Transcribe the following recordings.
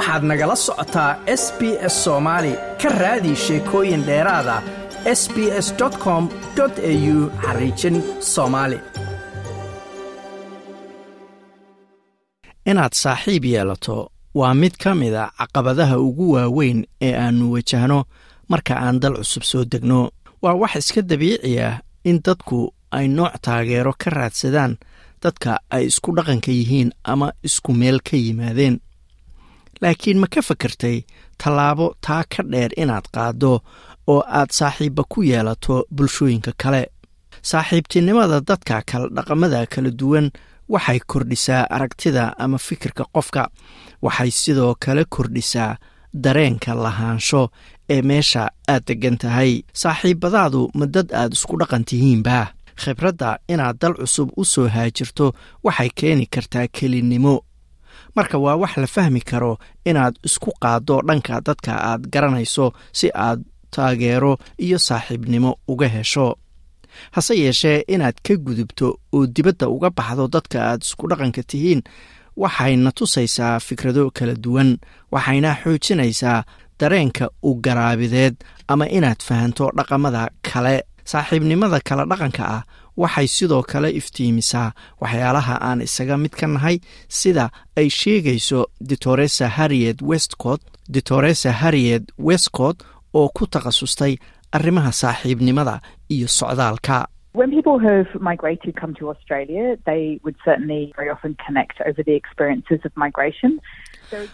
waxaad nagala socotaa s b s soomaali ka raadi sheekooyin dheeraada s b s com au xariijin soomaali inaad saaxiib yeelato waa mid ka mid a caqabadaha ugu waaweyn ee aannu wajahno marka aan dal cusub soo degno. Waa wax iska dabiici ah in dadku ay nooc taageero ka raadsadaan dadka ay isku dhaqanka yihiin ama isku meel ka yimaadeen laakiin ma ka fakartay tallaabo taa ka dheer inaad qaaddo oo aad saaxiibba ku yeelato bulshooyinka kale. Saaxiibtinimada dadka kala dhaqamada kala duwan waxay kordhisaa aragtida ama fikirka qofka. Waxay sidoo kale kordhisaa dareenka lahaansho ee meesha aad deggan tahay. Saaxiibbadaadu ma dad aad isku dhaqan tihiinba. Khibradda inaad dal cusub u soo haajirto waxay keeni kartaa kelinnimo marka waa wax la fahmi karo inaad isku qaaddo dhanka dadka aad garanayso si aad taageero iyo saaxiibnimo uga hesho. Hase yeeshee inaad ka gudubto oo dibadda uga baxdo dadka aad isku dhaqanka tihiin waxayna tusaysaa fikrado kala duwan waxayna xoojinaysaa dareenka u garaabideed ama inaad fahanto dhaqamada kale. Saaxiibnimada kala dhaqanka ah waxay sidoo kale iftiimisaa waxyaalaha aan isaga mid ka nahay sida ay sheegayso ditoresa harriet westcott ditoresa harriet westcott oo ku takhasustay arrimaha saaxiibnimada iyo socdaalka.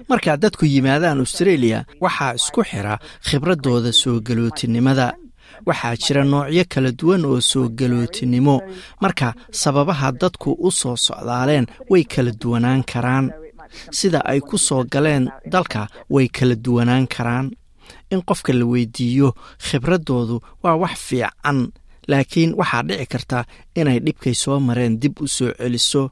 Markaa dadku yimaadaan australia waxaa isku xira khibradooda soo galootinimada waxaa jira noocyo kala duwan oo soo galootinimo marka sababaha dadku u soo socdaaleen way kala duwanaan karaan. Sida ay ku soo galeen dalka way kala duwanaan karaan. In qofka la weydiiyo khibraddoodu waa wax fiican laakiin waxaa dhici karta inay dhibkay soo mareen dib u soo celiso.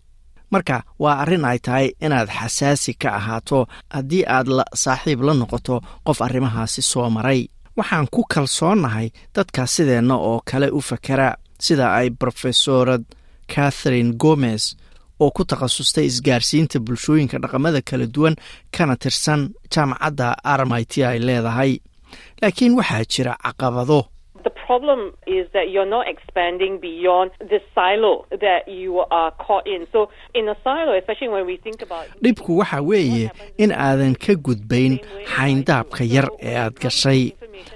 Marka waa arrin ay tahay inaad xasaasi ka ahaato haddii aad la saaxiib la noqoto qof arrimahaasi soo maray waxaan ku kalsoonnahay dadka sideenna oo kale u fakera sida ay brofesorad catherine gomez oo ku takhasustay isgaarsiinta bulshooyinka dhaqamada kala duwan kana tirsan jaamacadda armit ay leedahay. Laakiin waxaa jira caqabado. The problem is that you're not expanding beyond the silo that you are caught in. So in a silo, especially when we think about dhibku waxa weeye in aadan ka gudbayn xayndaabka yar ee aad gashay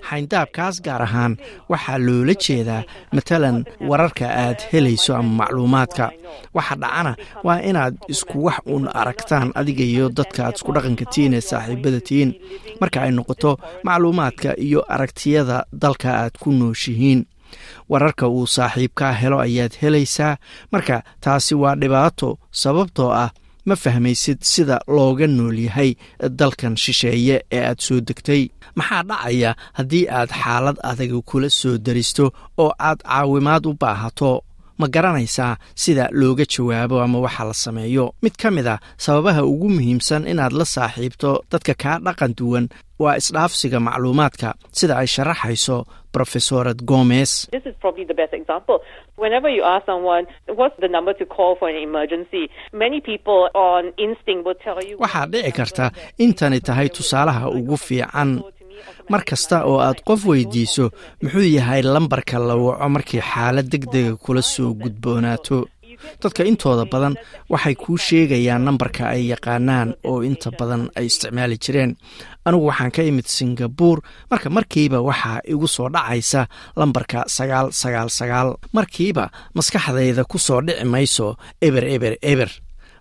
xayndaabkaas gaar ahaan waxaa loola jeedaa matalan wararka aad helayso ama macluumaadka. Waxa dhacana waa inaad isku wax uun aragtaan adiga iyo dadka aad isku dhaqanka tihiin ee saaxiibada tihiin. Marka ay noqoto macluumaadka iyo aragtiyada dalka aad ku nooshihiin wararka uu saaxiibkaa helo ayaad helaysaa. Marka taasi waa dhibaato sababtoo ah ma fahmaysid sida looga nool yahay dalkan shisheeye ee aad soo degtay. Maxaa dhacaya haddii aad xaalad adaga kula soo daristo oo aad caawimaad u baahato ma garanaysaa sida looga jawaabo ama waxa la sameeyo. Mid ka mid a sababaha ugu muhiimsan inaad la saaxiibto dadka kaa dhaqan duwan waa isdhaafsiga macluumaadka sida ay sharaxayso tell you. waxaa dhici karta intani tahay tusaalaha ugu fiican mar kasta oo aad qof weydiiso muxuu yahay lambarka la waco markii xaalad deg dega kula soo gudboonaato. Dadka intooda badan waxay kuu sheegayaan nambarka ay yaqaanaan oo inta badan ay isticmaali jireen. Anigu waxaan ka imid singabuur marka markiiba waxaa igu soo dhacaysa lambarka sagaal sagaal sagaal. Markiiba maskaxdayda ku soo dhici mayso eber eber eber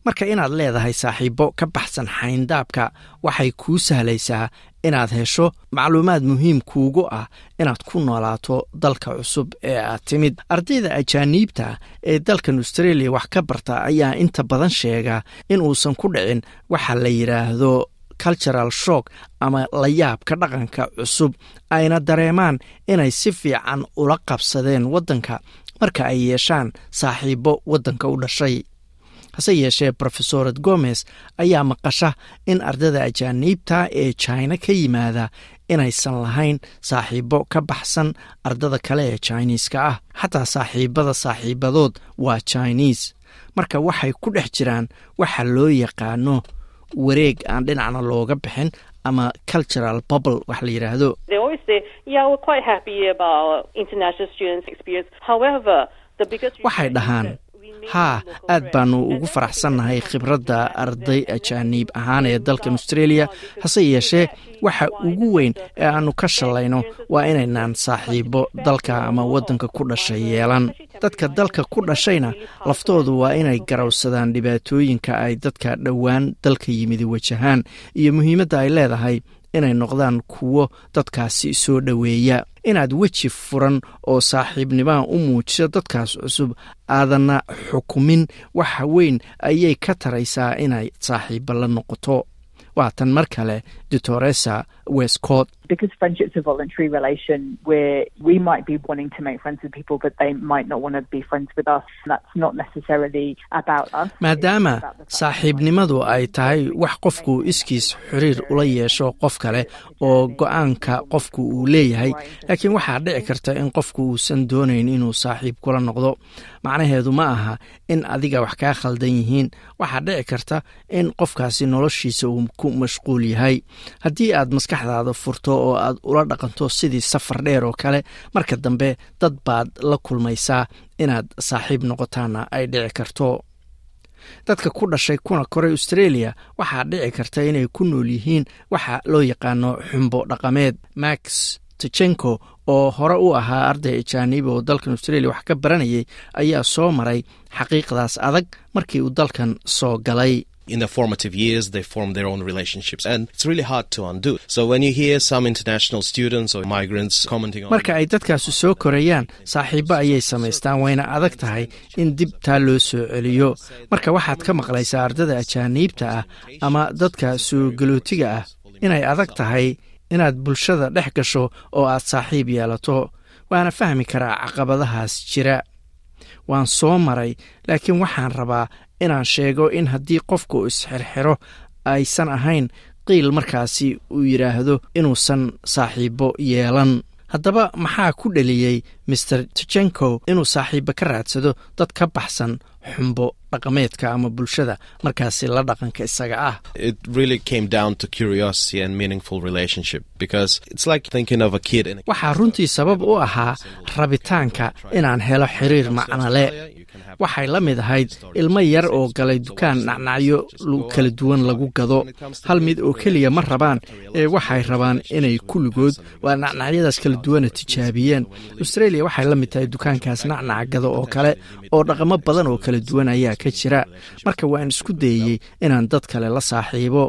marka inaad leedahay saaxiibo ka baxsan xayndaabka waxay kuu sahlaysaa inaad hesho macluumaad muhiim kuugu ah inaad ku noolaato dalka cusub ee aad timid. Ardayda ajaaniibta ee dalkan australia wax ka barta ayaa inta badan sheega in uusan ku dhicin waxa la yidhaahdo cultural shock ama layaabka dhaqanka cusub. Ayna dareemaan inay si fiican ula qabsadeen waddanka marka ay yeeshaan saaxiibo waddanka u dhashay hase yeeshee rofesorad gomez ayaa maqasha in ardada ajaaniibta ee jina ka yimaada inaysan lahayn saaxiibo ka baxsan ardada kale ee jiniiska ah. Xataa saaxiibada saaxiibadood waa jiniis marka waxay ku dhex jiraan waxa loo yaqaano wareeg aan dhinacna looga bixin ama cultural bubble wax la yidhaahdo waxay dhahaan haa aad baanu ugu faraxsannahay khibradda arday ajaaniib ahaan ee dalkan australia. Hase yeeshee waxa ugu weyn ee aanu ka shalayno waa inaynaan saaxiibo dalka ama waddanka ku dhashay yeelan. Dadka dalka ku dhashayna laftoodu waa inay garowsadaan dhibaatooyinka ay dadka dhowaan dalka yimidi wajahaan iyo muhiimadda ay leedahay inay noqdaan kuwo dadkaasi soo dhoweeya. Inaad weji furan oo saaxiibnimaha u muujiso dadkaas cusub aadanna xukumin. Waxa weyn ayay ka taraysaa inay saaxiibo la noqoto. Waa tan mar kale doctoresa westcott Because friendship's a voluntary relation where we might be wanting to make friends with people, but they might not want to be friends with us. That's not necessarily about us. maadaama saaxiibnimadu ay tahay wax qofku iskiis xiriir ula yeesho qof kale oo go'aanka qofku uu leeyahay. Laakiin waxaa dhici karta in qofku uusan doonayn inuu saaxiib kula noqdo. Macnaheedu ma aha in adiga wax kaa khaldan yihiin. Waxaa dhici karta in qofkaasi noloshiisa uu ku mashquul yahay haddii aad maskaxdaada furto oo aad ula dhaqanto sidii safar dheer oo kale marka dambe dad baad la kulmaysaa inaad saaxiib noqotaana ay dhici karto. Dadka ku dhashay kuna koray australia waxaa dhici karta inay ku nool yihiin waxa loo yaqaano xumbo dhaqameed. Max tchenko oo hore u ahaa arday ajaanibi oo dalkan australia wax ka baranayay ayaa soo maray xaqiiqdaas adag markii uu dalkan soo galay in their formative years, they form their own relationships, and it's really hard to undo. So when you hear some international students or migrants commenting on marka ay dadkaasi soo korayaan saaxiibo ayay samaystaan wayna adag tahay in dib taa loo soo celiyo. Marka waxaad ka maqlaysaa ardada ajaaniibta ah ama dadka soo galootiga ah inay adag tahay inaad bulshada dhex gasho oo aad saaxiib yeelato. Waana fahmi karaa caqabadahaas jira. Waan soo maray laakiin waxaan rabaa inaan sheego in haddii qofku isxirxiro aysan ahayn qiil markaasi uu yidhaahdo inuusan saaxiibo yeelan. Haddaba maxaa ku dheliyey master tchenko inuu saaxiibo ka raadsado dad ka baxsan xumbo dhaqameedka ama bulshada markaasi la dhaqanka isaga ah? It really came down to curiosity and meaningful relationship because it's like thinking of a kid in a waxaa runtii sabab u ahaa rabitaanka inaan helo xiriir macnole waxay la mid ahayd ilmo yar oo galay dukaan nacnacyo kala duwan lagu gado. Hal mid oo keliya ma rabaan ee waxay rabaan inay kulligood waa nacnacyadaas kala duwana tijaabiyeen. Australia waxay la mid tahay dukaankaas nacnaca gado oo kale oo dhaqamo badan oo kala duwan ayaa ka jira. Marka waan isku dayeyey inaan dad kale la saaxiibo.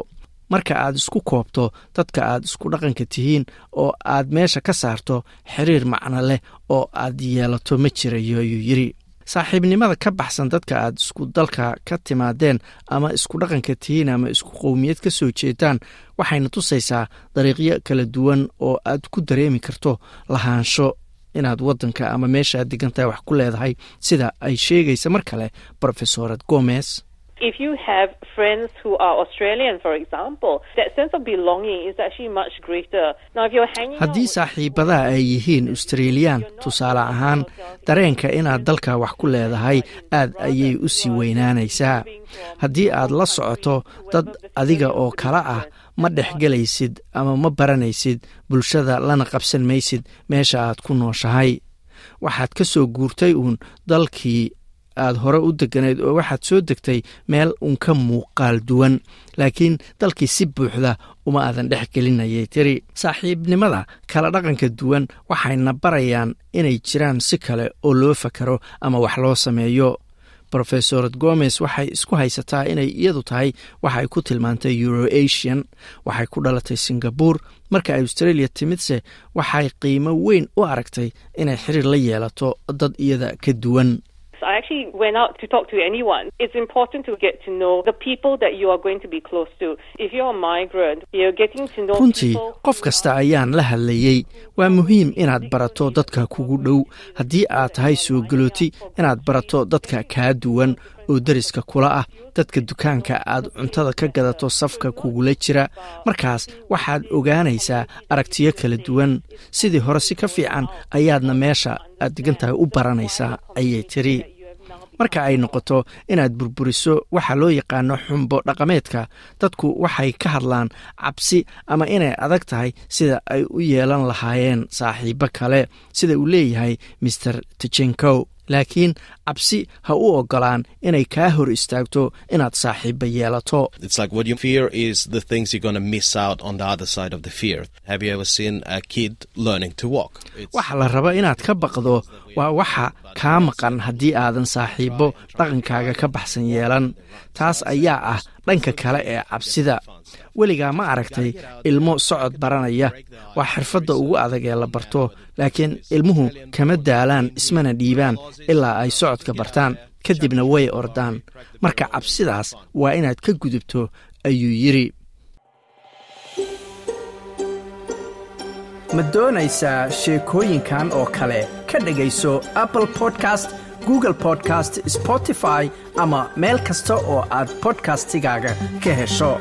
Marka aad isku koobto dadka aad isku dhaqanka tihiin oo aad meesha ka saarto xiriir macno leh oo aad yeelato ma jirayo ayuu yidhi saaxiibnimada ka baxsan dadka aad isku dalka ka timaadeen ama isku dhaqanka tihiin ama isku qowmiyad ka soo jeedaan waxayna tusaysaa dariiqyo kala duwan oo aad ku dareemi karto lahaansho inaad waddanka ama meesha aad degantahay wax ku leedahay sida ay sheegaysa mar kale brofesorad gomez If you have friends who are Australian, for example, that sense of belonging is actually much greater. Now, if you're hanging haddii saaxiibadaha ay yihiin australiyaan tusaale ahaan dareenka inaad dalka wax ku leedahay aad ayay u sii weynaanaysaa. Haddii aad la socoto dad adiga oo kale ah ma dhexgelaysid ama ma baranaysid bulshada lana qabsan maysid meesha aad ku nooshahay. Waxaad ka soo guurtay uun dalkii aad hore u deganayd oo waxaad soo degtay meel uun ka muuqaal duwan. Laakiin dalkii si buuxda uma aadan dhex gelinayay tiri. Saaxiibnimada kala dhaqanka duwan waxayna barayaan inay jiraan si kale oo loo fakaro ama wax loo sameeyo. Rofesorad gomez waxay isku haysataa inay iyadu tahay waxay ku tilmaantay euroasian waxay ku dhalatay singabur marka australia timidse waxay qiimo weyn u aragtay inay xiriir la yeelato dad iyada ka duwan I actually went out to talk to anyone. It's important to get to know the people that you are going to be close to. If you're a migrant, you're getting to know runtii people qof kasta ayaan la hadlayey waa muhiim inaad barato dadka kugu dhow haddii aad tahay soo galooti inaad barato dadka kaa duwan oo deriska kula ah. Dadka dukaanka aad cuntada ka gadato safka kugula jira. Markaas waxaad ogaanaysaa aragtiyo kala duwan. Sidii hore si ka fiican ayaadna meesha aad degan u baranaysaa ayay tiri. Marka ay noqoto inaad burburiso waxa loo yaqaano xumbo dhaqameedka. Dadku waxay ka hadlaan cabsi ama inay adag tahay sida ay u yeelan lahaayeen saaxiibo kale sida uu leeyahay maer tijenkow laakiin cabsi ha u ogolaan inay kaa hor istaagto inaad saaxiiba yeelato. Waxa la raba inaad ka baqdo waa waxa kaa maqan haddii aadan saaxiibo dhaqankaaga ka baxsan yeelan. Taas ayaa ah dhanka kale ee cabsida weligaa ma aragtay ilmo socod baranaya. Waa xirfadda ugu adag ee la barto laakiin ilmuhu kama daalaan ismana dhiibaan ilaa ay socodka bartaan kadibna way ordaan. Marka cabsidaas waa inaad ka gudubto ayuu yidhi. Ma doonaysaa sheekooyinkan oo kale? Ka dhegayso apple podcast google podcast spotify ama meel kasta oo aad bodkastigaaga ka hesho